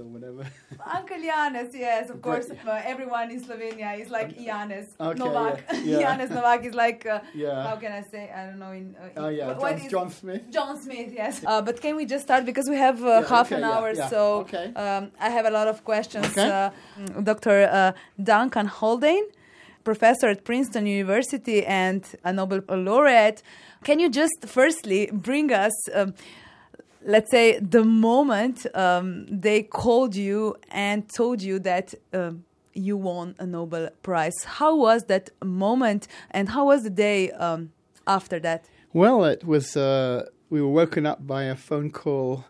or whatever. Uncle Janez, yes, of course. Uh, everyone in Slovenia is like Janez Okay, Novak. yeah, yeah. Janez Novak is like, uh, Yeah. how can I say? I don't know. In, uh, Oh yeah, what- what John, is- John Smith. John Smith, yes. Uh, but can we just start because we have uh, Yeah, half okay, an yeah, hour, yeah. so Okay. um, I have a lot of questions. Okay. Uh, mm, Dr. Uh, Duncan Haldane, professor at Princeton University and a Nobel laureate. Can you just firstly bring us, um, let's say, the moment um, they called you and told you that? Um, you won a Nobel Prize. How was that moment, and how was the day um, after that? Well, it was. Uh, we were woken up by a phone call.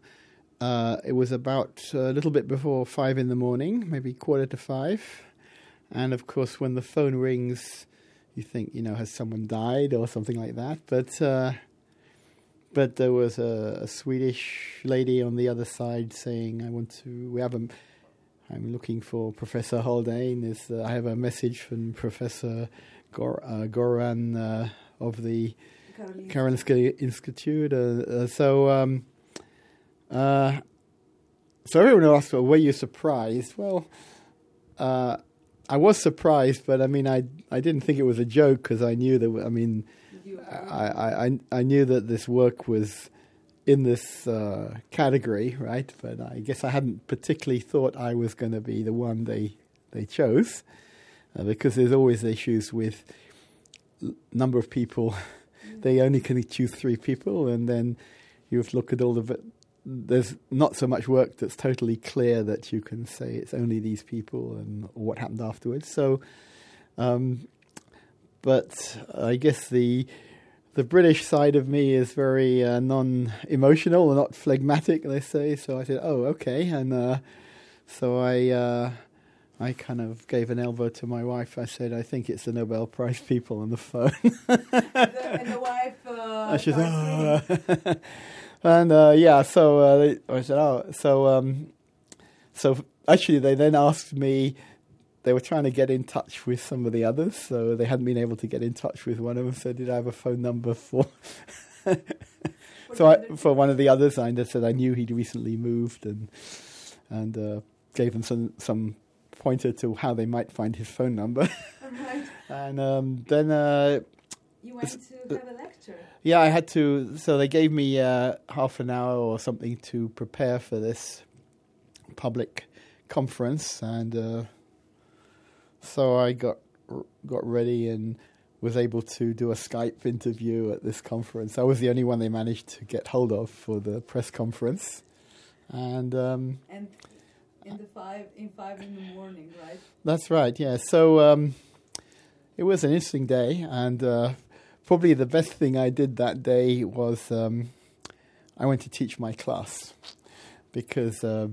Uh, it was about a little bit before five in the morning, maybe quarter to five. And of course, when the phone rings, you think, you know, has someone died or something like that. But uh, but there was a, a Swedish lady on the other side saying, "I want to. We have a. I'm looking for Professor Haldane. Is uh, I have a message from Professor Gor, uh, Goran uh, of the Karolinska Institute. Uh, uh, so, um, uh, so everyone asked, well, "Were you surprised?" Well, uh, I was surprised, but I mean, I I didn't think it was a joke because I knew that. I mean, I, I I knew that this work was in this uh, category, right? But I guess I hadn't particularly thought I was going to be the one they they chose, uh, because there's always issues with number of people. they only can choose three people, and then you have to look at all of it. There's not so much work that's totally clear that you can say it's only these people and what happened afterwards. So, um, but I guess the the British side of me is very uh, non-emotional and not phlegmatic, they say. So I said, "Oh, okay," and uh, so I uh, I kind of gave an elbow to my wife. I said, "I think it's the Nobel Prize people on the phone." the, and the wife. Uh, And she starts said, "Ah." and uh, yeah, so uh, they, I said, "Oh," so um, so actually, they then asked me. They were trying to get in touch with some of the others, so they hadn't been able to get in touch with one of them. So, did I have a phone number for? so, I, for one of the others, I just said I knew he'd recently moved, and and uh, gave them some some pointer to how they might find his phone number. Right. and um, then uh, You went to have a lecture. yeah, I had to. So they gave me uh, half an hour or something to prepare for this public conference, and uh, so I got got ready and was able to do a Skype interview at this conference. I was the only one they managed to get hold of for the press conference, and um, And in the five in five in the morning, right? That's right. Yeah. So um, it was an interesting day, and uh, probably the best thing I did that day was um, I went to teach my class because uh,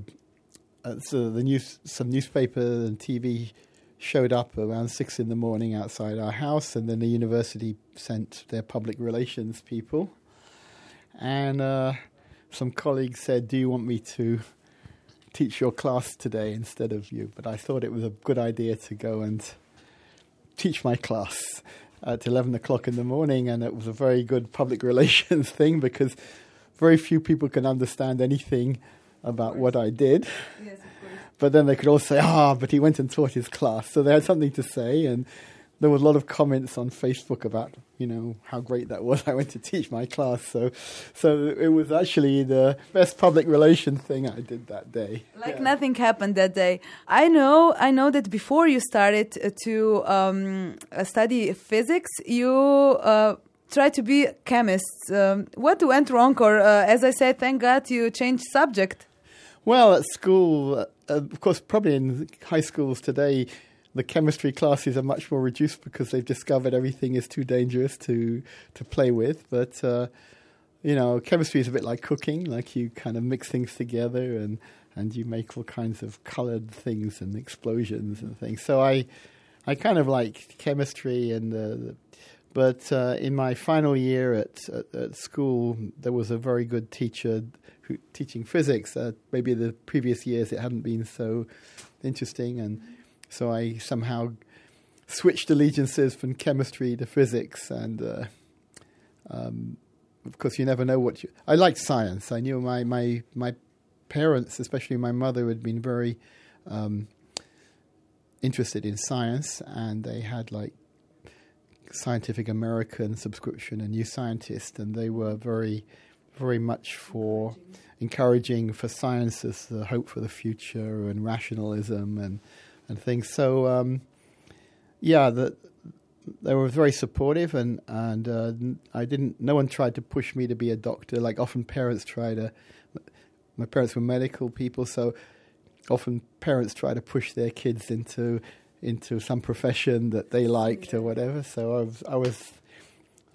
uh, so the news, some newspaper and TV showed up around six in the morning outside our house, and then the university sent their public relations people, and uh, some colleagues said, "Do you want me to?" teach your class today instead of you. But I thought it was a good idea to go and teach my class at 11 o'clock in the morning. And it was a very good public relations thing because very few people can understand anything about what I did. Yes. But then they could all say, ah, but he went and taught his class. So they had something to say. And there was a lot of comments on Facebook about, you know, how great that was. I went to teach my class. So, so it was actually the best public relation thing I did that day. Like Yeah. nothing happened that day. I know. I know that before you started uh, to um, uh, study physics, you. Uh, Try to be chemists. Um, what went wrong, or uh, as I said, thank God you changed subject. Well, at school, uh, of course, probably in high schools today, the chemistry classes are much more reduced because they've discovered everything is too dangerous to to play with. But uh, you know, chemistry is a bit like cooking; like you kind of mix things together and and you make all kinds of coloured things and explosions and things. So I I kind of like chemistry and. Uh, the, but uh, in my final year at, at, at school, there was a very good teacher who, teaching physics. Uh, maybe the previous years it hadn't been so interesting, and so I somehow switched allegiances from chemistry to physics. And uh, um, of course, you never know what you. I liked science. I knew my my my parents, especially my mother, had been very um, interested in science, and they had like Scientific American subscription and New Scientist, and they were very, very much for encouraging for science as the hope for the future and rationalism and and things. So um, yeah, the, they were very supportive, and and uh, I didn't. No one tried to push me to be a doctor. Like often parents try to. My parents were medical people, so often parents try to push their kids into into some profession that they liked or whatever. So I was, I was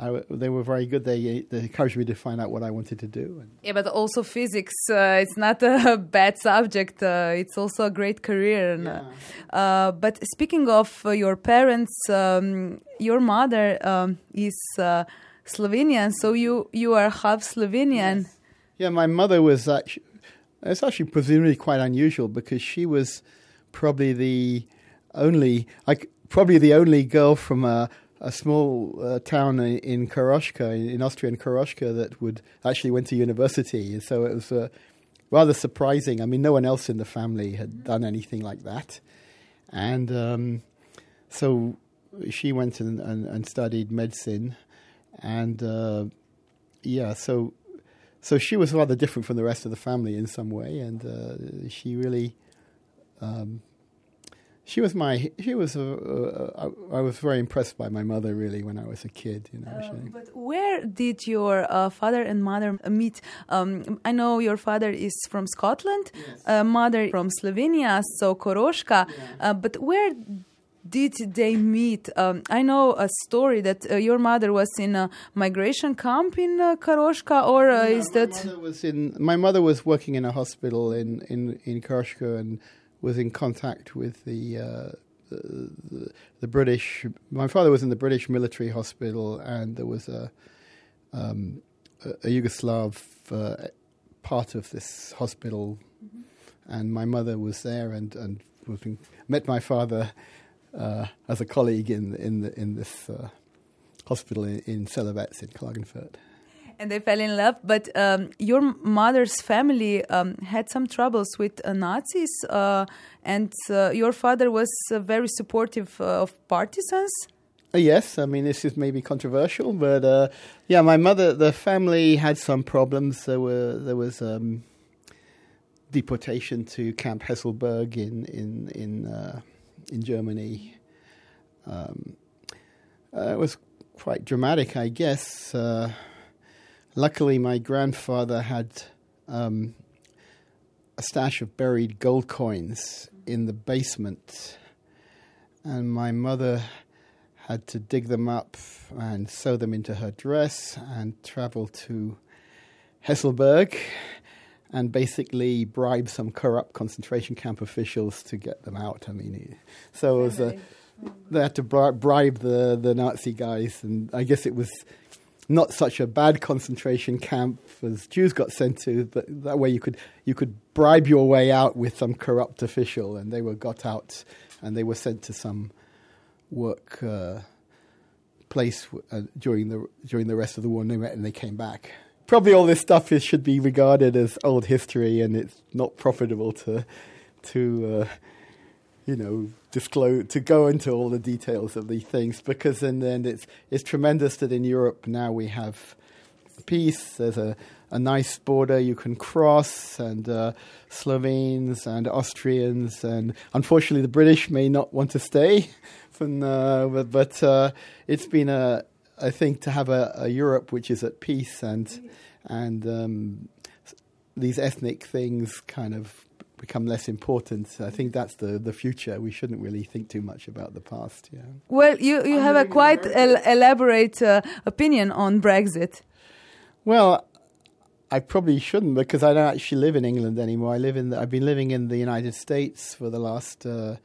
I, they were very good. They, they encouraged me to find out what I wanted to do. Yeah, but also physics. Uh, it's not a bad subject. Uh, it's also a great career. And, yeah. uh, but speaking of uh, your parents, um, your mother um, is uh, Slovenian, so you you are half Slovenian. Yes. Yeah, my mother was actually. It's actually presumably quite unusual because she was probably the only, like, probably the only girl from a, a small uh, town in, in Koroshka, in Austrian Koroshka, that would actually went to university. So it was uh, rather surprising. I mean, no one else in the family had done anything like that, and um, so she went and, and, and studied medicine, and uh, yeah, so so she was rather different from the rest of the family in some way, and uh, she really. Um, she was my she was a, uh, I was very impressed by my mother really when I was a kid you know uh, but where did your uh, father and mother meet um, I know your father is from Scotland yes. Uh, mother from Slovenia so Koroshka yeah. Uh, but where did they meet? Um, I know a story that uh, your mother was in a migration camp in uh, Koroshka, or uh, is my that? Mother was in, my mother was working in a hospital in in in Koroshka, and was in contact with the, uh, the, the British. My father was in the British military hospital, and there was a um, a, a Yugoslav uh, part of this hospital, mm-hmm. and my mother was there and and met my father uh, as a colleague in in the, in this uh, hospital in, in Celovec in Klagenfurt and they fell in love. But um, your mother's family um, had some troubles with uh, Nazis, uh, and uh, your father was uh, very supportive uh, of partisans. Uh, yes, I mean this is maybe controversial, but yeah, my mother, the family had some problems. There were there was um, deportation to Camp Hesselberg in in in in Germany. Um, it was quite dramatic, I guess. Luckily, my grandfather had um, a stash of buried gold coins in the basement, and my mother had to dig them up and sew them into her dress and travel to Hesselberg and basically bribe some corrupt concentration camp officials to get them out. I mean, so it was a, they had to bribe the, the Nazi guys, and I guess it was not such a bad concentration camp as Jews got sent to, but that way you could you could bribe your way out with some corrupt official, and they were got out and they were sent to some work uh, place uh, during the during the rest of the war, and they, and they came back. Probably all this stuff is, should be regarded as old history, and it's not profitable to to uh, you know, disclose to go into all the details of these things because in the end it's it's tremendous that in Europe now we have peace. There's a, a nice border you can cross, and uh, Slovenes and Austrians, and unfortunately the British may not want to stay. From uh, but, but uh, it's been a I think to have a, a Europe which is at peace and and um, these ethnic things kind of become less important. I think that's the, the future. We shouldn't really think too much about the past. Yeah. Well, you, you have a quite el- elaborate uh, opinion on Brexit. Well, I probably shouldn't because I don't actually live in England anymore. I live in the, I've been living in the United States for the last uh,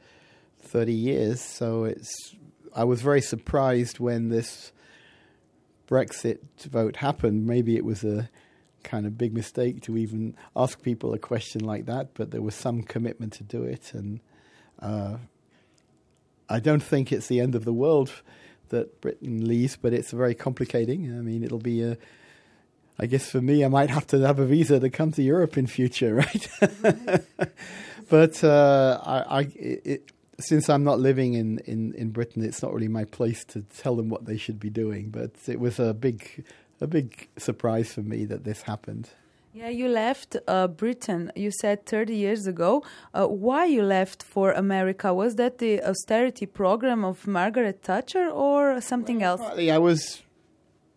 thirty years. So it's I was very surprised when this Brexit vote happened. Maybe it was a kind of big mistake to even ask people a question like that, but there was some commitment to do it. And uh, I don't think it's the end of the world that Britain leaves, but it's very complicating. I mean, it'll be a. I guess for me, I might have to have a visa to come to Europe in future, right? but uh, I, I it, since I'm not living in, in, in Britain, it's not really my place to tell them what they should be doing. But it was a big a big surprise for me that this happened. Yeah, you left uh, Britain. You said 30 years ago. Uh, why you left for America? Was that the austerity program of Margaret Thatcher or something well, else? Partly, I was,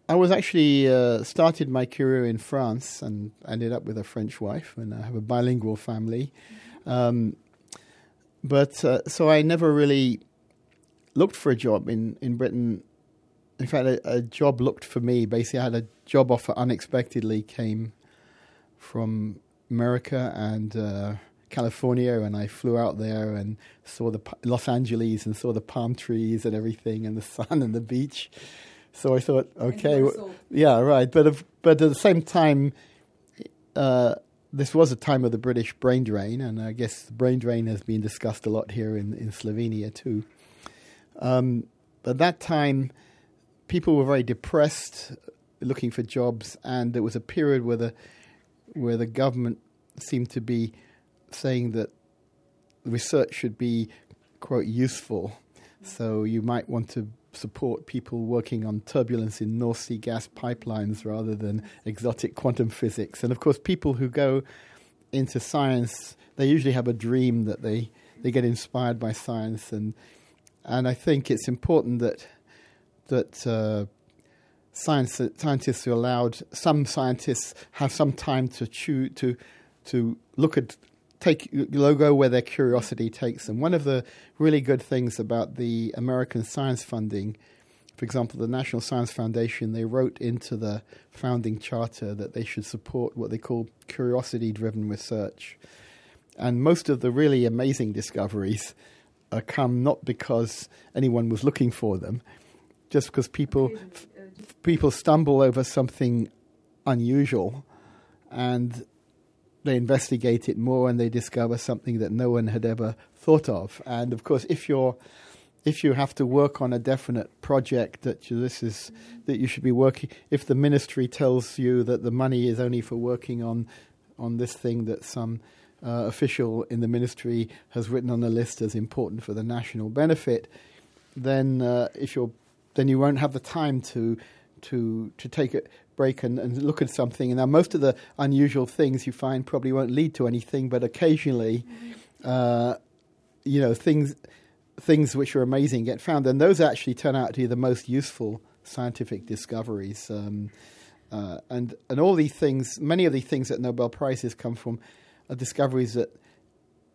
I was actually uh, started my career in France and ended up with a French wife, and I have a bilingual family. Um, but uh, so I never really looked for a job in in Britain. In fact, a, a job looked for me. Basically, I had a job offer unexpectedly came from America and uh, California, and I flew out there and saw the Los Angeles and saw the palm trees and everything, and the sun and the beach. So I thought, okay, yeah, right. But but at the same time, uh, this was a time of the British brain drain, and I guess the brain drain has been discussed a lot here in, in Slovenia too. Um, at that time, people were very depressed, looking for jobs, and there was a period where the where the government seemed to be saying that research should be quite useful. So you might want to support people working on turbulence in North Sea gas pipelines rather than exotic quantum physics. And of course, people who go into science, they usually have a dream that they, they get inspired by science. And, and I think it's important that, that uh, science, scientists are allowed, some scientists have some time to, chew, to, to look at take logo where their curiosity takes them. One of the really good things about the American science funding, for example, the National Science Foundation, they wrote into the founding charter that they should support what they call curiosity driven research. And most of the really amazing discoveries uh, come not because anyone was looking for them, just because people people stumble over something unusual and they investigate it more and they discover something that no one had ever thought of. And of course, if you're if you have to work on a definite project that you, this is that you should be working, if the ministry tells you that the money is only for working on on this thing that some uh, official in the ministry has written on the list as important for the national benefit, then uh, if you're then you won't have the time to to to take a break and, and look at something. And now, most of the unusual things you find probably won't lead to anything, but occasionally, uh, you know, things things which are amazing get found, and those actually turn out to be the most useful scientific discoveries. Um, uh, and and all these things, many of these things that Nobel prizes come from, are discoveries that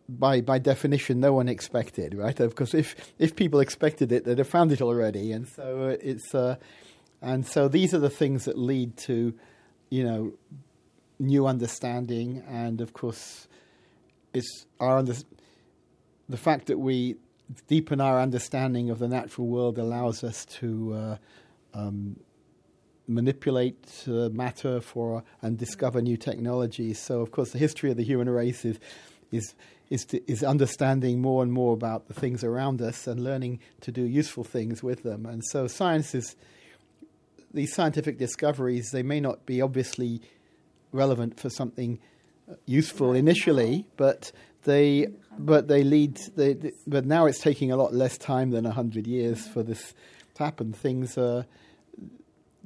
by by definition no one expected, right? Because if if people expected it, they'd have found it already, and so it's uh, and so these are the things that lead to, you know, new understanding, and of course, it's our under- the fact that we deepen our understanding of the natural world allows us to uh, um, manipulate uh, matter for and discover new technologies. So, of course, the history of the human race is is is, to, is understanding more and more about the things around us and learning to do useful things with them. And so, science is these scientific discoveries, they may not be obviously relevant for something useful initially, but they but they lead. They, they, but now it's taking a lot less time than hundred years for this to happen. Things are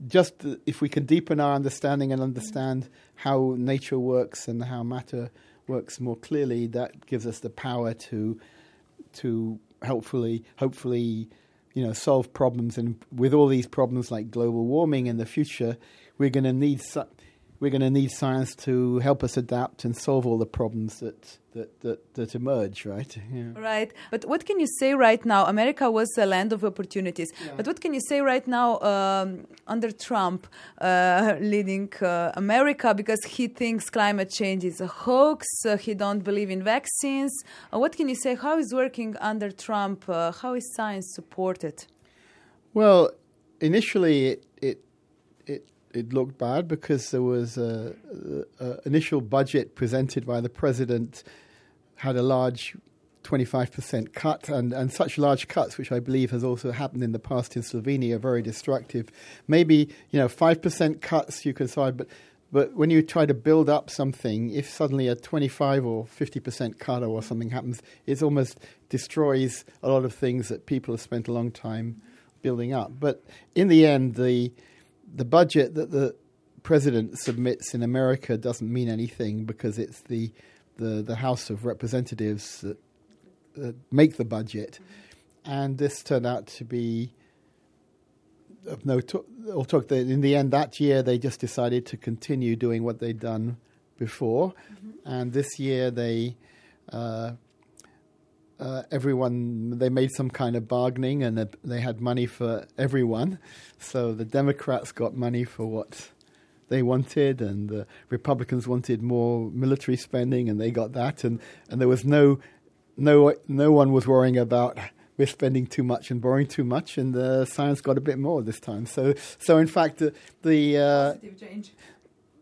just if we can deepen our understanding and understand how nature works and how matter works more clearly, that gives us the power to to helpfully hopefully you know, solve problems. And with all these problems like global warming in the future, we're going to need we're going to need science to help us adapt and solve all the problems that that that, that emerge, right? Yeah. Right. But what can you say right now? America was a land of opportunities. Yeah. But what can you say right now um, under Trump uh, leading uh, America because he thinks climate change is a hoax. Uh, he don't believe in vaccines. Uh, what can you say? How is working under Trump? Uh, how is science supported? Well, initially it it it it looked bad because there was a, a, initial budget presented by the president had a large 25% cut and, and such large cuts which i believe has also happened in the past in slovenia are very destructive maybe you know 5% cuts you can decide but But when you try to build up something, if suddenly a 25 or 50% cut or something happens, it almost destroys a lot of things that people have spent a long time building up. But in the end, the the budget that the president submits in America doesn't mean anything because it's the the, the House of Representatives that, that make the budget, and this turned out to be of no talk. Or talk in the end that year they just decided to continue doing what they'd done before, mm-hmm. and this year they. Uh, uh, everyone they made some kind of bargaining and they had money for everyone. So the Democrats got money for what they wanted, and the Republicans wanted more military spending, and they got that. And, and there was no no no one was worrying about we're spending too much and borrowing too much, and the science got a bit more this time. So so in fact the, the uh.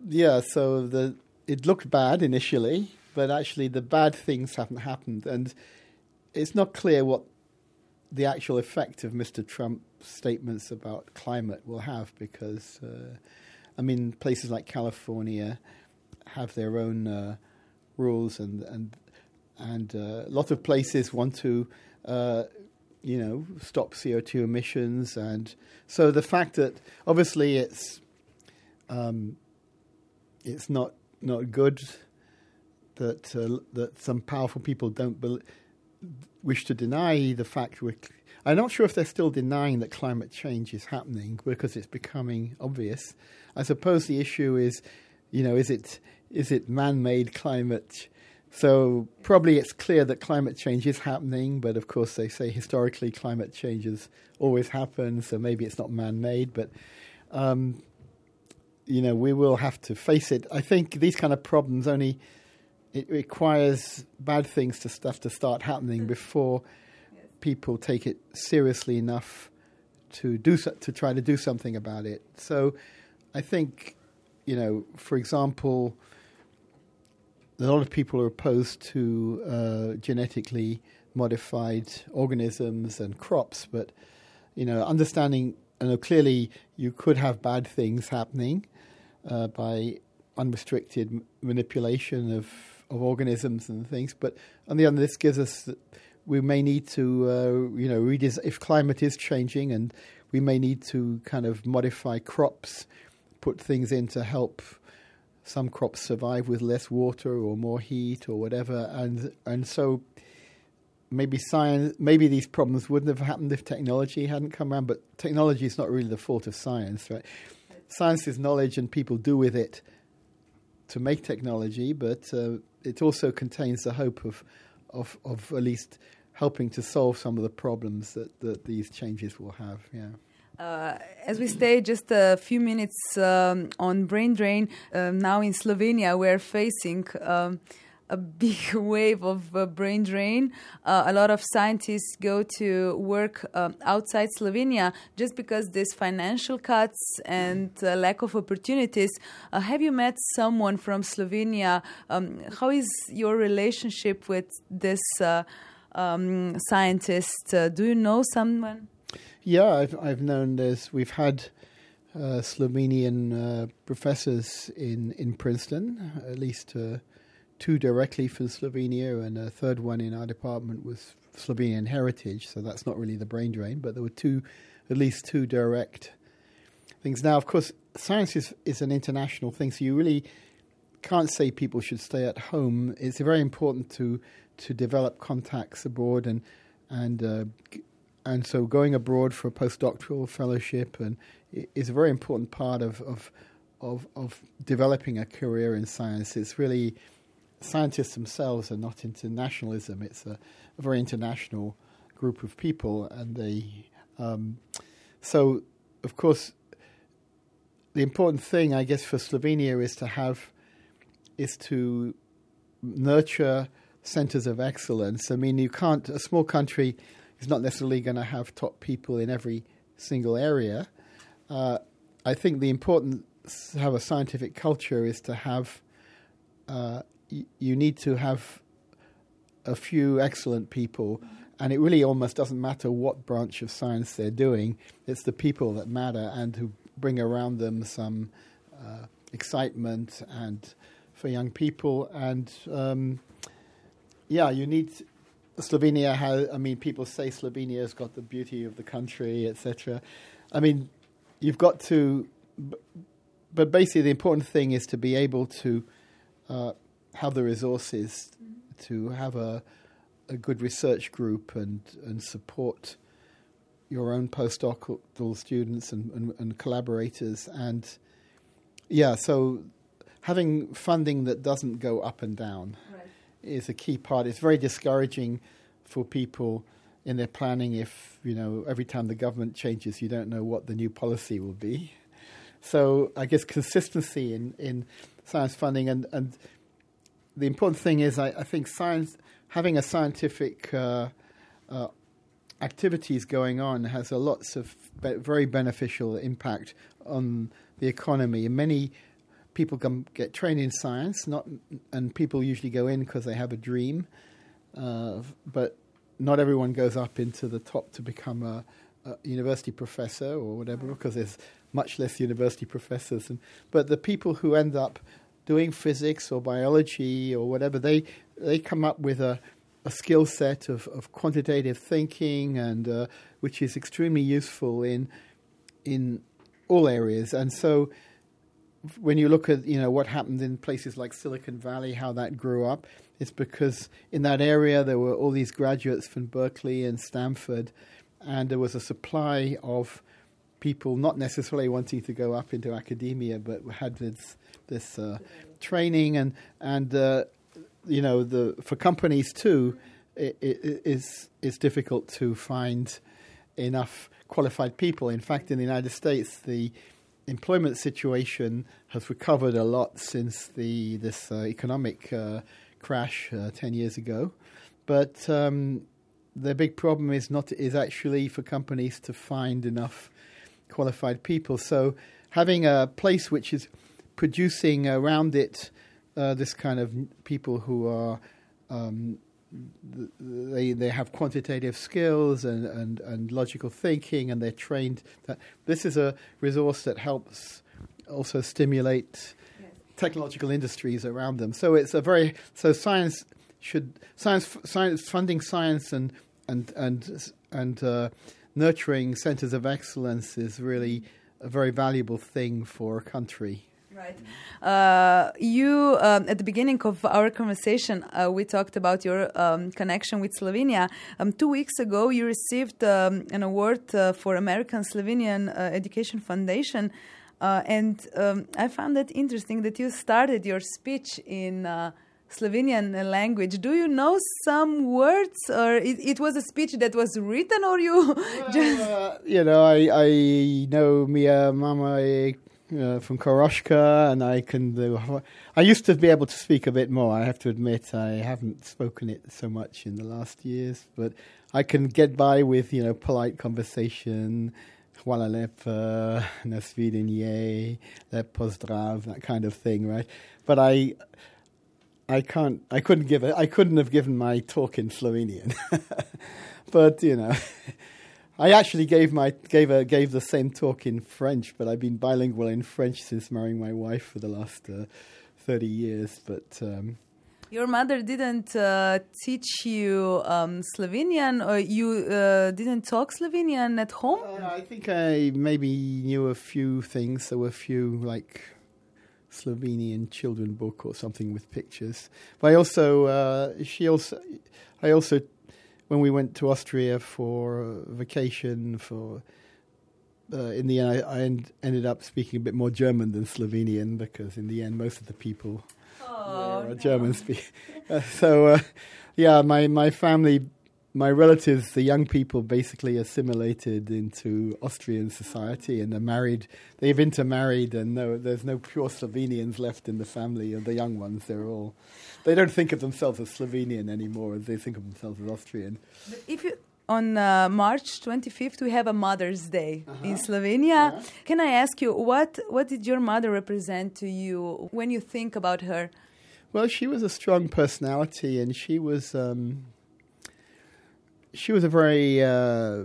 Yeah, so the it looked bad initially, but actually the bad things haven't happened, and it's not clear what the actual effect of Mr. Trump's statements about climate will have because, uh, I mean, places like California have their own uh, rules, and and and uh, a lot of places want to, uh, you know, stop CO two emissions, and so the fact that obviously it's um, it's not not good that uh, that some powerful people don't believe wish to deny the fact we're. I'm not sure if they're still denying that climate change is happening because it's becoming obvious. I suppose the issue is, you know, is it is it man-made climate? So probably it's clear that climate change is happening, but of course they say historically climate changes always happen, so maybe it's not man-made, but. Um, you know, we will have to face it. I think these kind of problems only it requires bad things to stuff to start happening before yes. people take it seriously enough to do so, to try to do something about it. So, I think, you know, for example, a lot of people are opposed to uh, genetically modified organisms and crops, but you know, understanding, you know, clearly you could have bad things happening uh, by unrestricted manipulation of of organisms and things. But on the other, this gives us we may need to, uh, you know, redes- if climate is changing, and we may need to kind of modify crops, put things in to help some crops survive with less water or more heat or whatever, and and so maybe science, maybe these problems wouldn't have happened if technology hadn't come around. But technology is not really the fault of science, right? Science is knowledge, and people do with it to make technology, but uh, it also contains the hope of, of, of at least helping to solve some of the problems that, that these changes will have. Yeah. Uh, as we stay just a few minutes um, on brain drain, uh, now in Slovenia we're facing um, a big wave of uh, brain drain. Uh, a lot of scientists go to work um, outside Slovenia just because these financial cuts and uh, lack of opportunities. Uh, have you met someone from Slovenia? Um, how is your relationship with this uh, um, scientist? Do you know someone? Yeah, I've I've known this. We've had. Slovenian professors in, in Princeton, at least two directly from Slovenia, and a third one in our department was Slovenian heritage. So that's not really the brain drain, but there were two, at least two direct things. Now, of course, science is, is an international thing, so you really can't say people should stay at home. It's very important to to develop contacts abroad, and and uh, and so going abroad for a postdoctoral fellowship and is a very important part of of of, of developing a career in science. It's really scientists themselves are not into nationalism. It's a, a very international group of people, and they. Um, so, of course, the important thing, I guess, for Slovenia is to have, is to nurture centers of excellence. I mean, you can't. A small country is not necessarily going to have top people in every single area. Uh, I think the important to have a scientific culture is to have uh, you need to have a few excellent people, and it really almost doesn't matter what branch of science they're doing. It's the people that matter and who bring around them some uh, excitement and for young people. And um, yeah, you need Slovenia has. I mean, people say Slovenia has got the beauty of the country, etc. I mean, you've got to. But basically, the important thing is to be able to uh, have the resources to have a a good research group and and support your own postdoctoral students and, and, and collaborators and yeah so having funding that doesn't go up and down right. is a key part. It's very discouraging for people in their planning if you know every time the government changes, you don't know what the new policy will be. So I guess consistency in, in science funding and, and the important thing is I, I think science having a scientific uh, uh, activities going on has a lots of be- very beneficial impact on the economy. Many people come get trained in science, not and people usually go in because they have a dream, uh, but not everyone goes up into the top to become a, a university professor or whatever because there's much less university professors. And, but the people who end up doing physics or biology or whatever, they they come up with a, a skill set of, of quantitative thinking and uh, which is extremely useful in in all areas. And so when you look at you know what happened in places like Silicon Valley, how that grew up, it's because in that area there were all these graduates from Berkeley and Stanford, and there was a supply of people not necessarily wanting to go up into academia, but had this this uh, training and and uh, you know the for companies too, it, it is it's difficult to find enough qualified people. In fact, in the United States, the employment situation has recovered a lot since the this uh, economic uh, crash uh, ten years ago, but um, the big problem is not is actually for companies to find enough qualified people. So having a place which is producing around it uh, this kind of people who are um, they they have quantitative skills and, and, and logical thinking and they're trained that this is a resource that helps also stimulate yes. technological industries around them so it's a very so science should science science funding science and and and and uh, nurturing centers of excellence is really a very valuable thing for a country Right. Uh, you, um, at the beginning of our conversation, uh, we talked about your um, connection with Slovenia. Um, two weeks ago, you received um, an award uh, for American Slovenian uh, Education Foundation. Uh, and um, I found that interesting that you started your speech in uh, Slovenian language. Do you know some words, or it, it was a speech that was written, or you well, just? you know, I, I know Mia Mama uh, from Koroshka, and I can do. I used to be able to speak a bit more. I have to admit, I haven't spoken it so much in the last years, but I can get by with you know polite conversation. Hvala lepa, nasvidenje, lep pozdrav, that kind of thing, right? But I, I can't, I couldn't give it. I couldn't have given my talk in Slovenian, but you know. I actually gave my gave a gave the same talk in French, but I've been bilingual in French since marrying my wife for the last uh, thirty years. But um, your mother didn't uh, teach you um, Slovenian, or you uh, didn't talk Slovenian at home? Uh, I think I maybe knew a few things. There were a few like Slovenian children book or something with pictures. But I also uh, she also I also when we went to Austria for vacation, for uh, in the end, I, I end, ended up speaking a bit more German than Slovenian because in the end, most of the people oh, are no. German speaking. Uh, so, uh, yeah, my my family my relatives, the young people, basically assimilated into Austrian society and they're married. They've intermarried, and no, there's no pure Slovenians left in the family of the young ones. They're all. They don't think of themselves as Slovenian anymore; they think of themselves as Austrian. But if you on uh, March 25th, we have a Mother's Day uh-huh. in Slovenia. Yeah. Can I ask you what what did your mother represent to you when you think about her? Well, she was a strong personality, and she was. Um, she was a very uh,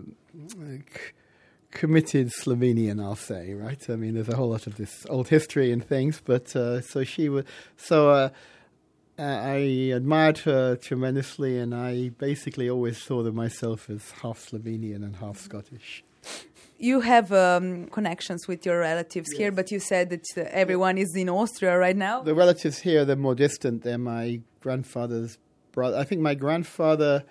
committed Slovenian, I'll say, right? I mean, there's a whole lot of this old history and things, but uh, so she was, so uh, I admired her tremendously, and I basically always thought of myself as half Slovenian and half Scottish. You have um, connections with your relatives yes. here, but you said that uh, everyone is in Austria right now. The relatives here, they're more distant. They're my grandfather's brother. I think my grandfather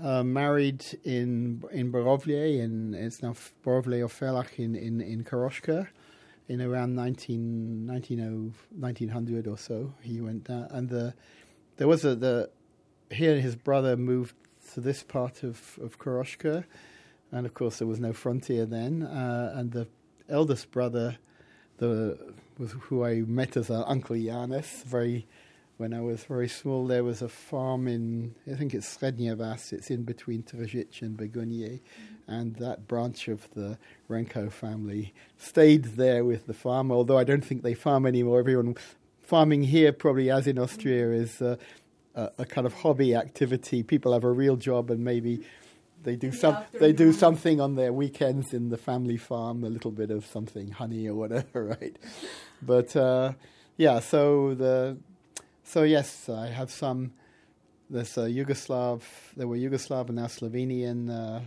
uh, married in in Borovlje, in it's now Borovlje or Ferlach in in in Koroshka, in around 19, 1900 or so. He went down, and the there was a the he and his brother moved to this part of of Koroshka, and of course there was no frontier then. Uh, and the eldest brother, the was who I met as an Uncle Janez, very when I was very small, there was a farm in, I think it's Srednjevas, it's in between Tržič and Begunje, mm-hmm. and that branch of the Renko family stayed there with the farm, although I don't think they farm anymore. Everyone farming here, probably as in Austria, mm-hmm. is uh, a, a, kind of hobby activity. People have a real job and maybe they do some they do something on their weekends in the family farm, a little bit of something, honey or whatever, right? But uh, yeah, so the so yes, I have some. There's a Yugoslav. There were Yugoslav and now Slovenian uh,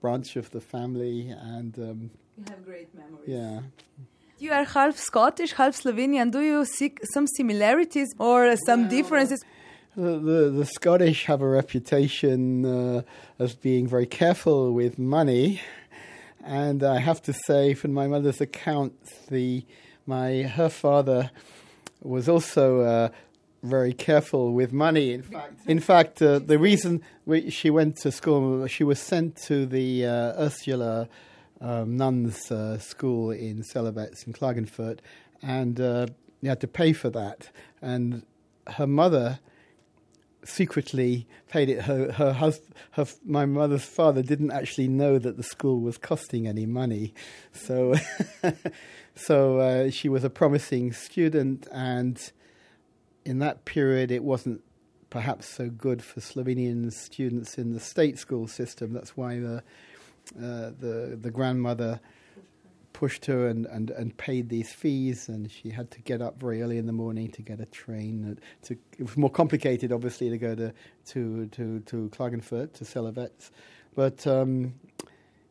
branch of the family, and um, you have great memories. Yeah. You are half Scottish, half Slovenian. Do you see some similarities or some well, differences? The, the, the, Scottish have a reputation uh, as being very careful with money, and I have to say, from my mother's account, the my her father was also uh, very careful with money. In fact, in fact, uh, the reason we, she went to school, she was sent to the uh, Ursula um, nuns' uh, school in Celovec in Klagenfurt, and uh, you had to pay for that. And her mother secretly paid it. Her her husband, her my mother's father didn't actually know that the school was costing any money, so so uh, she was a promising student and in that period, it wasn't perhaps so good for Slovenian students in the state school system. That's why the uh, the the grandmother pushed her and, and, and paid these fees, and she had to get up very early in the morning to get a train. To, it was more complicated, obviously, to go to to to, to Klagenfurt to Celovec, but um,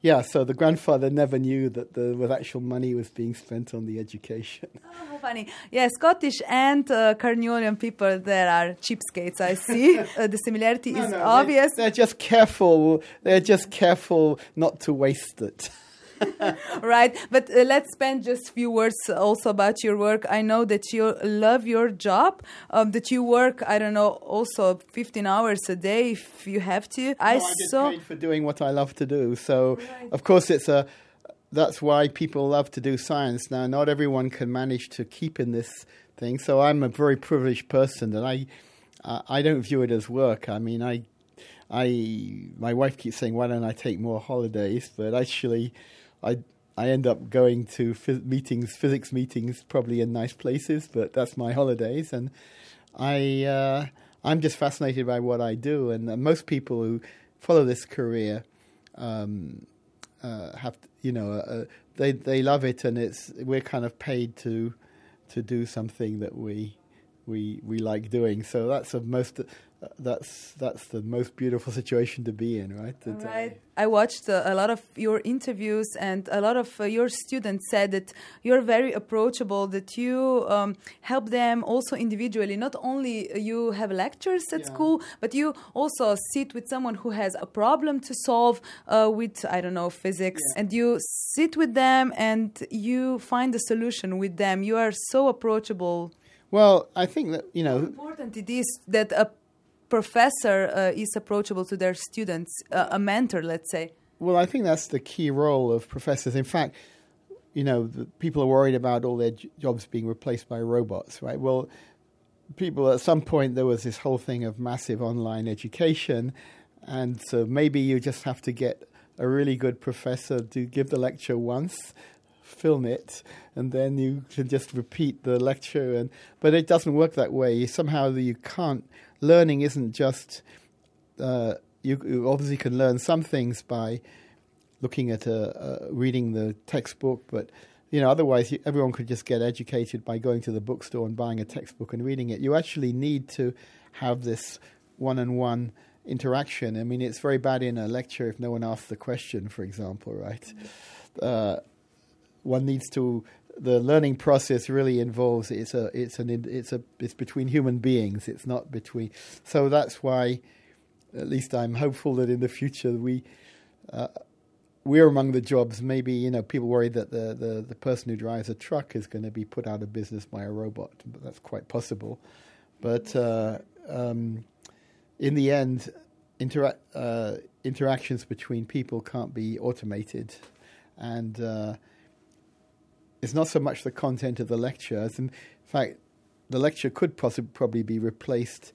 yeah, so the grandfather never knew that the with actual money was being spent on the education. Oh, funny. Yeah, Scottish and uh, people, there are cheapskates, I see. uh, the similarity no, is no, obvious. They're, they're just careful. They're just careful not to waste it. right? But uh, let's spend just a few words also about your work. I know that you love your job um, that you work i don't know also 15 hours a day if you have to. No, i, I saw paid for doing what i love to do. So right. of course it's a that's why people love to do science. Now not everyone can manage to keep in this thing. So i'm a very privileged person and i uh, i don't view it as work. I mean i I my wife keeps saying, "Why don't I take more holidays?" But actually, I I end up going to phys- meetings, physics meetings, probably in nice places, but that's my holidays, and I uh, I'm just fascinated by what I do, and uh, most people who follow this career um, uh, have you know uh, they they love it, and it's we're kind of paid to to do something that we we we like doing. So that's most that's that's the most beautiful situation to be in, right? That, uh, right. Uh, I watched uh, a lot of your interviews, and a lot of uh, your students said that you're very approachable. That you um, help them also individually. Not only you have lectures at yeah. school, but you also sit with someone who has a problem to solve uh, with I don't know physics, yeah. and you sit with them and you find a solution with them. You are so approachable. Well, I think that you know how important it is that a professor uh, is approachable to their students, uh, a mentor, let's say? Well, I think that's the key role of professors. In fact, you know, people are worried about all their jobs being replaced by robots, right? Well, people at some point there was this whole thing of massive online education, and so maybe you just have to get a really good professor to give the lecture once film it and then you can just repeat the lecture and but it doesn't work that way somehow you can't learning isn't just uh, you, you, obviously can learn some things by looking at a, a reading the textbook, but you know, otherwise you, everyone could just get educated by going to the bookstore and buying a textbook and reading it. You actually need to have this one-on-one interaction. I mean, it's very bad in a lecture if no one asks the question, for example, right? Mm-hmm. Uh, one needs to. The learning process really involves it's a it's an it's a it's between human beings. It's not between. So that's why, at least I'm hopeful that in the future we. Uh, we're among the jobs. Maybe you know people worry that the, the, the person who drives a truck is going to be put out of business by a robot, but that's quite possible. But uh, um, in the end, intera- uh, interactions between people can't be automated, and uh, it's not so much the content of the lecture. As in fact, the lecture could possibly probably be replaced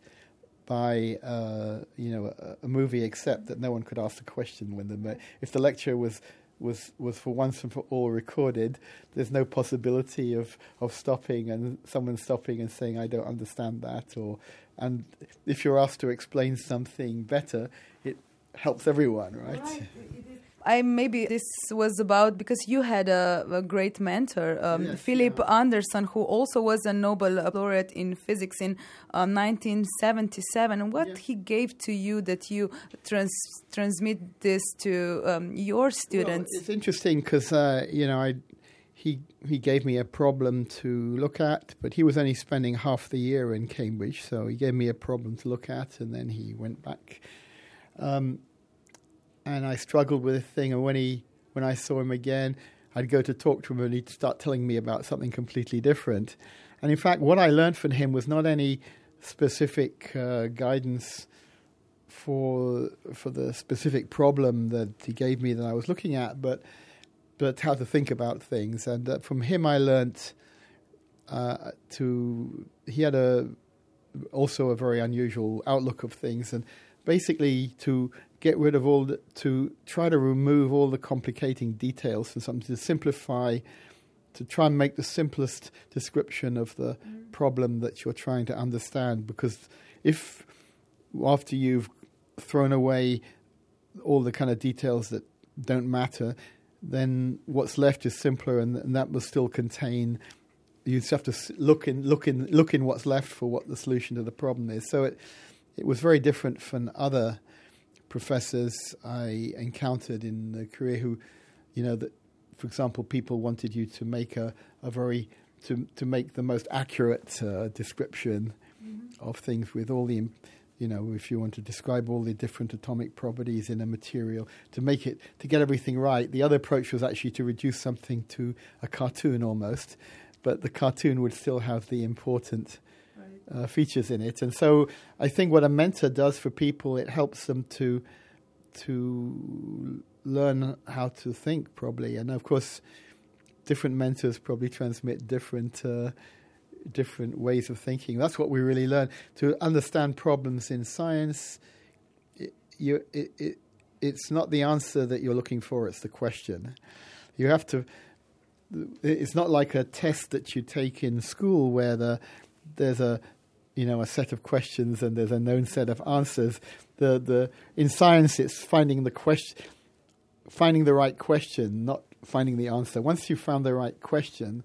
by uh, you know a, a, movie, except that no one could ask a question when the if the lecture was was was for once and for all recorded. There's no possibility of of stopping and someone stopping and saying I don't understand that, or and if you're asked to explain something better, it helps everyone, right? right. I maybe this was about because you had a, a great mentor, um, yes, Philip yeah. Anderson, who also was a Nobel laureate in physics in uh, 1977. What yeah. he gave to you that you trans transmit this to um, your students? Well, it's interesting because uh, you know I he he gave me a problem to look at, but he was only spending half the year in Cambridge, so he gave me a problem to look at, and then he went back. Um, and I struggled with this thing. And when he, when I saw him again, I'd go to talk to him, and he'd start telling me about something completely different. And in fact, what I learned from him was not any specific uh, guidance for for the specific problem that he gave me that I was looking at, but but how to think about things. And uh, from him, I learned uh, to he had a also a very unusual outlook of things, and basically to get rid of all the, to try to remove all the complicating details and something to simplify to try and make the simplest description of the mm. problem that you're trying to understand because if after you've thrown away all the kind of details that don't matter then what's left is simpler and, and that will still contain you just have to look in look in look in what's left for what the solution to the problem is so it it was very different from other professors I encountered in the career who, you know, that, for example, people wanted you to make a, a very to to make the most accurate uh, description mm-hmm. of things with all the you know, if you want to describe all the different atomic properties in a material, to make it, to get everything right. The other approach was actually to reduce something to a cartoon almost, but the cartoon would still have the important uh, features in it. And so I think what a mentor does for people, it helps them to to learn how to think probably. And of course, different mentors probably transmit different uh, different ways of thinking. That's what we really learn to understand problems in science. It, you, it, it, it's not the answer that you're looking for; it's the question. You have to. It's not like a test that you take in school where the there's a you know a set of questions and there's a known set of answers. The the in science it's finding the question, finding the right question, not finding the answer. Once you've found the right question,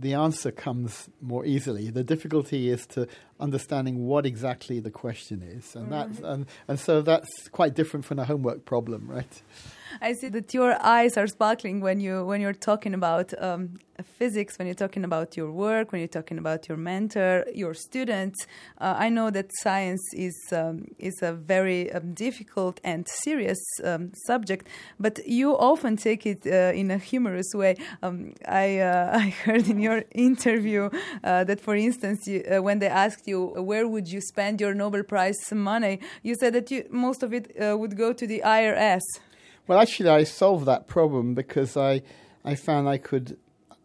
the answer comes more easily. The difficulty is to understanding what exactly the question is, and mm-hmm. that's and, and so that's quite different from a homework problem, right? I see that your eyes are sparkling when you when you're talking about um, physics, when you're talking about your work, when you're talking about your mentor, your students. Uh, I know that science is um, is a very um, difficult and serious um, subject, but you often take it uh, in a humorous way. Um, I uh, I heard in your interview uh, that, for instance, you, uh, when they asked you where would you spend your Nobel Prize money, you said that you, most of it uh, would go to the IRS. Well, actually, I solved that problem because I, I found I could,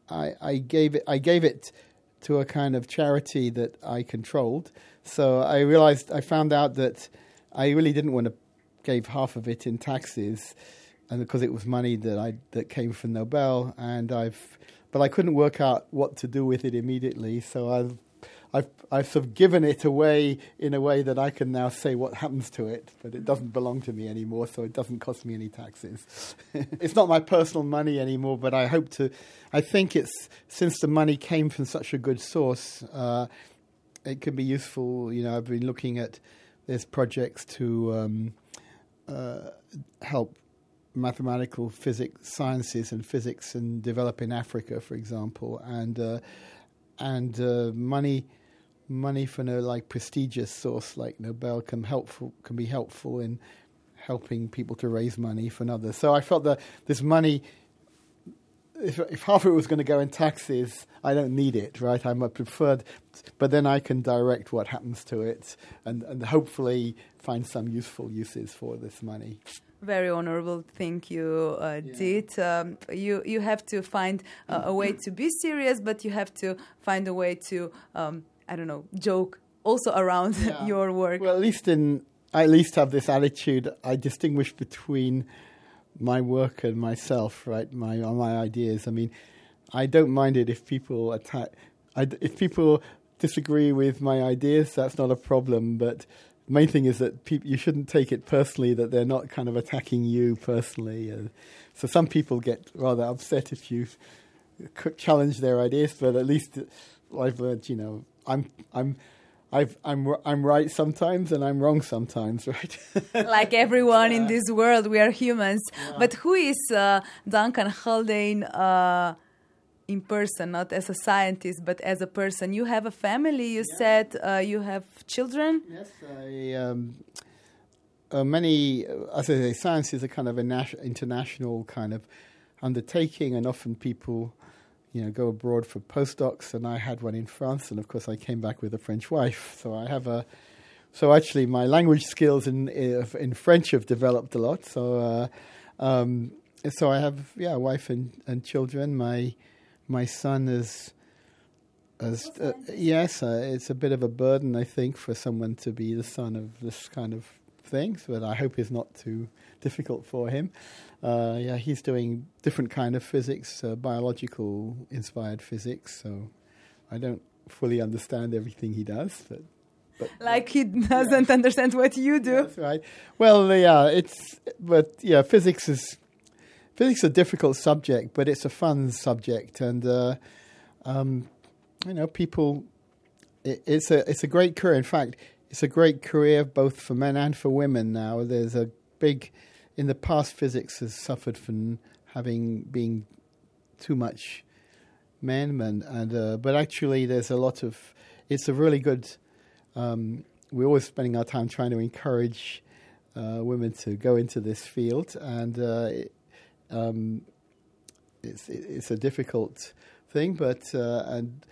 I, I gave it, I gave it to a kind of charity that I controlled. So I realized, I found out that I really didn't want to give half of it in taxes, and because it was money that I that came from Nobel, and I've, but I couldn't work out what to do with it immediately. So I've I've I've sort of given it away in a way that I can now say what happens to it, but it doesn't belong to me anymore, so it doesn't cost me any taxes. it's not my personal money anymore, but I hope to. I think it's since the money came from such a good source, uh, it can be useful. You know, I've been looking at there's projects to um, uh, help mathematical physics sciences and physics and develop in Africa, for example, and uh, and uh, money money from a like prestigious source like Nobel can helpful can be helpful in helping people to raise money for others. So I felt that this money, if if half of it was going to go in taxes, I don't need it, right? I'm a preferred, but then I can direct what happens to it and and hopefully find some useful uses for this money very honorable thing you uh, yeah. did. Um, you you have to find uh, a way to be serious, but you have to find a way to um, I don't know joke also around yeah. your work. Well, at least in I at least have this attitude. I distinguish between my work and myself, right? My my ideas. I mean, I don't mind it if people attack. I, if people disagree with my ideas, that's not a problem. But the main thing is that pe- you shouldn't take it personally that they're not kind of attacking you personally. Uh, so some people get rather upset if you challenge their ideas, but at least I've learned, you know, I'm I'm. I've, I'm I'm right sometimes and I'm wrong sometimes, right? like everyone yeah. in this world, we are humans. Yeah. But who is uh, Duncan Haldane uh, in person, not as a scientist, but as a person. You have a family. You yeah. said uh, you have children. Yes, I. Um, uh, many, uh, as I say, science is a kind of a international kind of undertaking, and often people, you know, go abroad for postdocs. And I had one in France, and of course, I came back with a French wife. So I have a. So actually, my language skills in in French have developed a lot. So. Uh, um, so I have yeah, a wife and, and children. My my son is as uh, yes, uh, it's a bit of a burden, I think, for someone to be the son of this kind of things, but I hope it's not too difficult for him. Uh, yeah, he's doing different kind of physics, uh, biological inspired physics. So I don't fully understand everything he does, but. but like he doesn't yeah. understand what you do. That's right. Well, yeah, it's but yeah, physics is physics is a difficult subject, but it's a fun subject, and uh, um, you know, people. It, it's a it's a great career. In fact, it's a great career both for men and for women. Now, there's a big. In the past, physics has suffered from having being too much men, and, and uh, but actually, there's a lot of. It's a really good. Um, we're always spending our time trying to encourage uh, women to go into this field, and uh, um, it's it's a difficult thing, but uh, and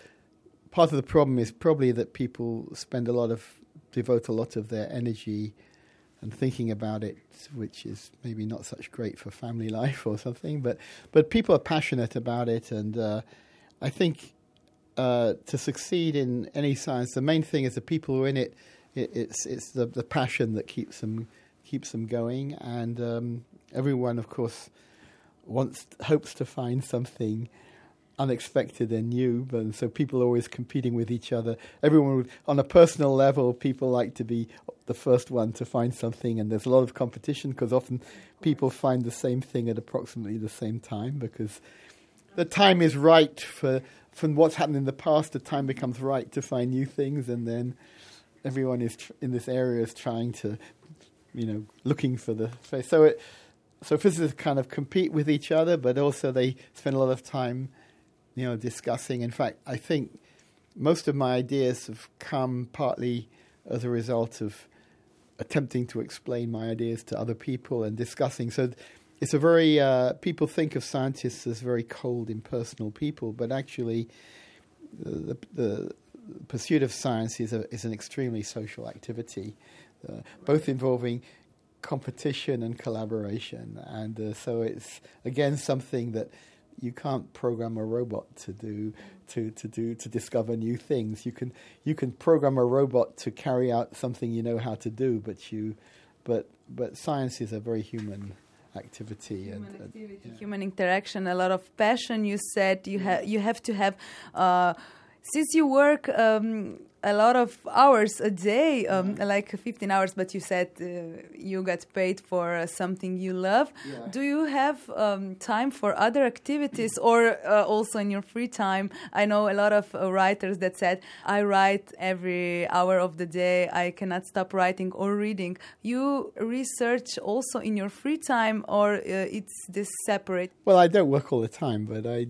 part of the problem is probably that people spend a lot of devote a lot of their energy and thinking about it, which is maybe not such great for family life or something. But but people are passionate about it, and uh, I think uh, to succeed in any science, the main thing is the people who are in it. it it's it's the the passion that keeps them keeps them going, and um, everyone, of course wants hopes to find something unexpected and new, but so people are always competing with each other. Everyone, would, on a personal level, people like to be the first one to find something, and there's a lot of competition because often people find the same thing at approximately the same time because the time is right for from what's happened in the past. The time becomes right to find new things, and then everyone is tr- in this area is trying to, you know, looking for the so it so physicists kind of compete with each other, but also they spend a lot of time, you know, discussing. In fact, I think most of my ideas have come partly as a result of attempting to explain my ideas to other people and discussing. So it's a very uh, people think of scientists as very cold, impersonal people, but actually, the, the pursuit of science is, a, is an extremely social activity, uh, both involving competition and collaboration. And uh, so it's again something that you can't program a robot to do to, to do to discover new things. You can you can program a robot to carry out something you know how to do, but you but but science is a very human activity human and, activity, yeah. human interaction, a lot of passion. You said you have you have to have uh, since you work. Um, a lot of hours a day, um, like 15 hours, but you said uh, you got paid for uh, something you love. Yeah. Do you have um, time for other activities or uh, also in your free time? I know a lot of uh, writers that said, I write every hour of the day, I cannot stop writing or reading. You research also in your free time or uh, it's this separate? Well, I don't work all the time, but I,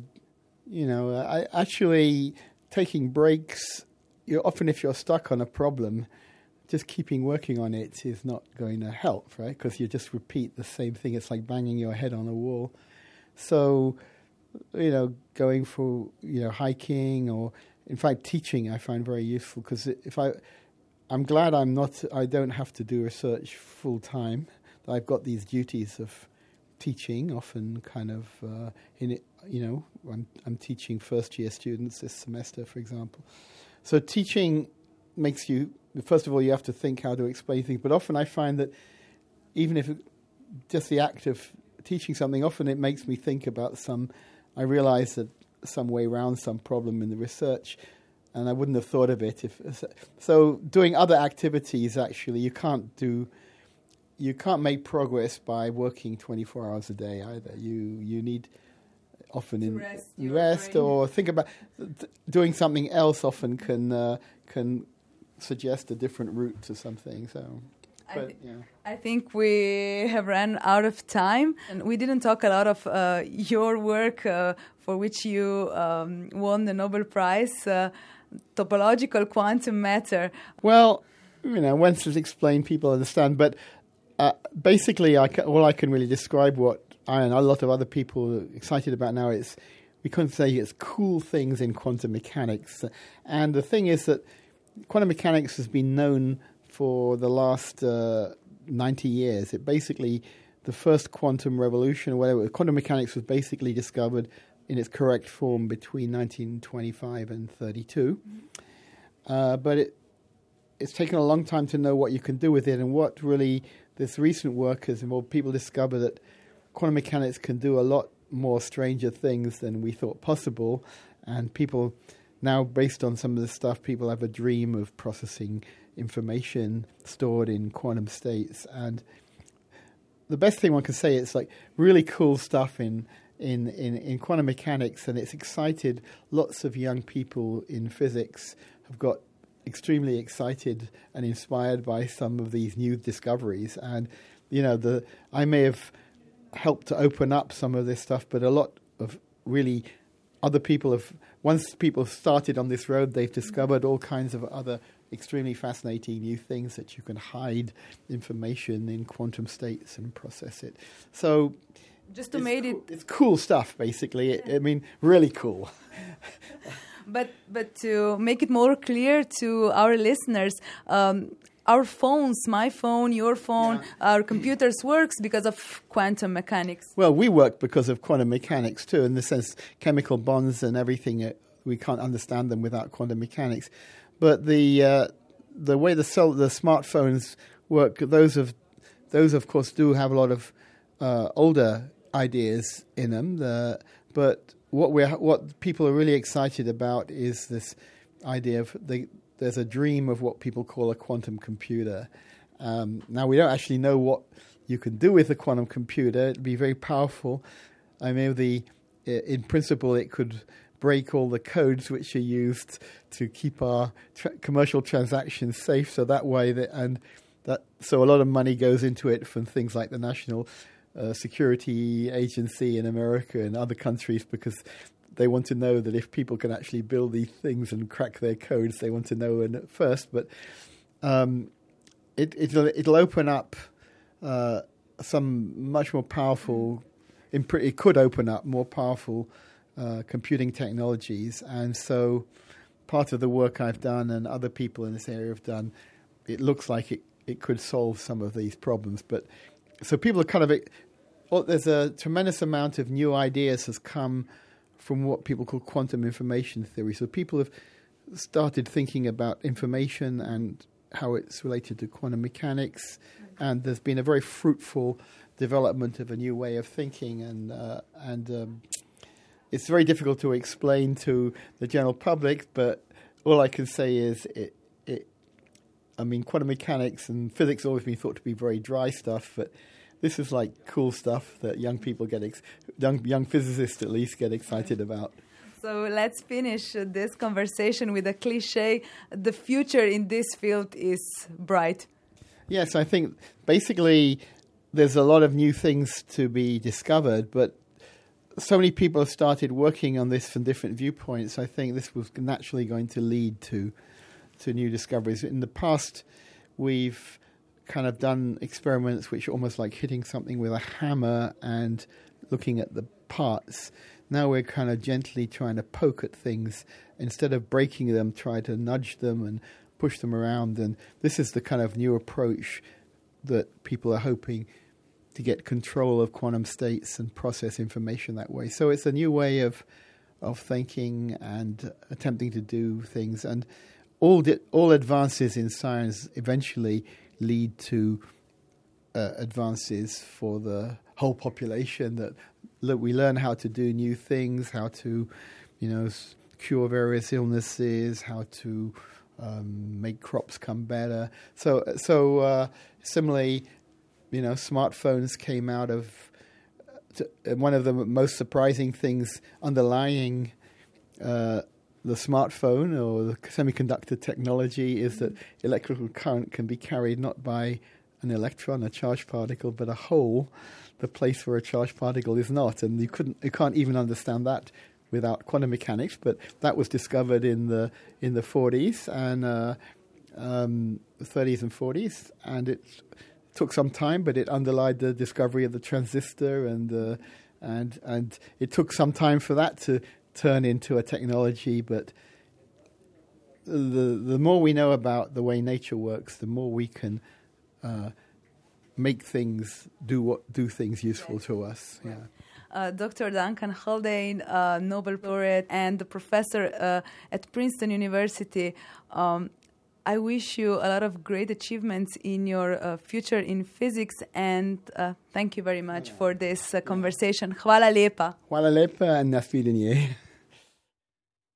you know, I actually taking breaks. You often, if you're stuck on a problem, just keeping working on it is not going to help, right? Because you just repeat the same thing. It's like banging your head on a wall. So, you know, going for you know hiking or, in fact, teaching, I find very useful because if I, I'm glad I'm not. I don't have to do research full time. I've got these duties of teaching, often kind of uh, in it. You know, I'm, I'm teaching first year students this semester, for example. So teaching makes you first of all you have to think how to explain things, but often I find that even if just the act of teaching something, often it makes me think about some. I realise that some way around some problem in the research, and I wouldn't have thought of it if. So doing other activities actually you can't do. You can't make progress by working 24 hours a day either. You you need often in rest rest or think about th- doing something else. Often can uh, can suggest a different route to something. So, I but thi- yeah. I think we have run out of time, and we didn't talk a lot of uh, your work uh, for which you um, won the Nobel Prize, uh, topological quantum matter. Well, you know, once it's explained, people understand. But uh, basically, I ca- all I can really describe what I and a lot of other people are excited about now is we can say it's cool things in quantum mechanics. And the thing is that quantum mechanics has been known for the last uh, 90 years. It basically, the first quantum revolution, whatever, quantum mechanics was basically discovered in its correct form between 1925 and 32. Uh, but it, it's taken a long time to know what you can do with it, and what really this recent work has involved. People discover that quantum mechanics can do a lot more stranger things than we thought possible, and people now, based on some of the stuff, people have a dream of processing information stored in quantum states, and the best thing one can say is like really cool stuff in in, in, in quantum mechanics, and it's excited lots of young people in physics have got extremely excited and inspired by some of these new discoveries. And you know, the I may have helped to open up some of this stuff, but a lot of really other people have once people have started on this road, they've discovered all kinds of other extremely fascinating new things that you can hide information in quantum states and process it. So Just to cool, it, it's cool stuff basically. I mean, really cool. but but to make it more clear to our listeners. Um, our phones, my phone, your phone, Yeah. our computers works because of quantum mechanics. Well, we work because of quantum mechanics too, in the sense chemical bonds and everything. Uh, we can't understand them without quantum mechanics. But the uh, the way the cell, the smartphones work, those of those of course do have a lot of uh, older ideas in them. The, but what we what people are really excited about is this idea of the, there's a dream of what people call a quantum computer. Um, now we don't actually know what you can do with a quantum computer. It'd be very powerful. I mean, the in principle it could break all the codes which are used to keep our tra- commercial transactions safe. So that way, that, and that so a lot of money goes into it from things like the National uh, Security Agency in America and other countries because they want to know that if people can actually build these things and crack their codes, they want to know in first. But um, it, it'll it'll open up uh, some much more powerful. It could open up more powerful uh, computing technologies, and so part of the work I've done and other people in this area have done, it looks like it, it could solve some of these problems. But so people are kind of well, there's a tremendous amount of new ideas has come from what people call quantum information theory. So people have started thinking about information and how it's related to quantum mechanics, and there's been a very fruitful development of a new way of thinking, and uh, and um, it's very difficult to explain to the general public, but all I can say is it, I mean, quantum mechanics and physics always been thought to be very dry stuff, but this is like cool stuff that young people get, ex- young young physicists at least get excited about. So let's finish this conversation with a cliche. The future in this field is bright. Yes, I think basically there's a lot of new things to be discovered, but so many people have started working on this from different viewpoints. I think this was naturally going to lead to to new discoveries. In the past, we've kind of done experiments which are almost like hitting something with a hammer and looking at the parts. Now we're kind of gently trying to poke at things instead of breaking them, try to nudge them and push them around. And this is the kind of new approach that people are hoping to get control of quantum states and process information that way. So it's a new way of of thinking and attempting to do things. And all di- all advances in science eventually lead to uh, advances for the whole population. That look, we learn how to do new things, how to, you know, cure various illnesses, how to um, make crops come better. So, so uh, similarly, you know, smartphones came out of t- one of the most surprising things underlying uh, the smartphone or the semiconductor technology is that electrical current can be carried not by an electron, a charged particle, but a hole, the place where a charged particle is not. And you couldn't, you can't even understand that without quantum mechanics. But that was discovered in the in the 40s and uh, um, 30s and 40s, and it took some time, but it underlined the discovery of the transistor, and uh, and and it took some time for that to turn into a technology. But the the more we know about the way nature works, the more we can uh, make things do what do things useful to us. Yeah. Uh, Dr. Duncan Haldane, uh, Nobel laureate and the professor uh, at Princeton University. Um, I wish you a lot of great achievements in your uh, future in physics and uh, thank you very much for this uh, conversation. Hvala lepa. Hvala lepa and.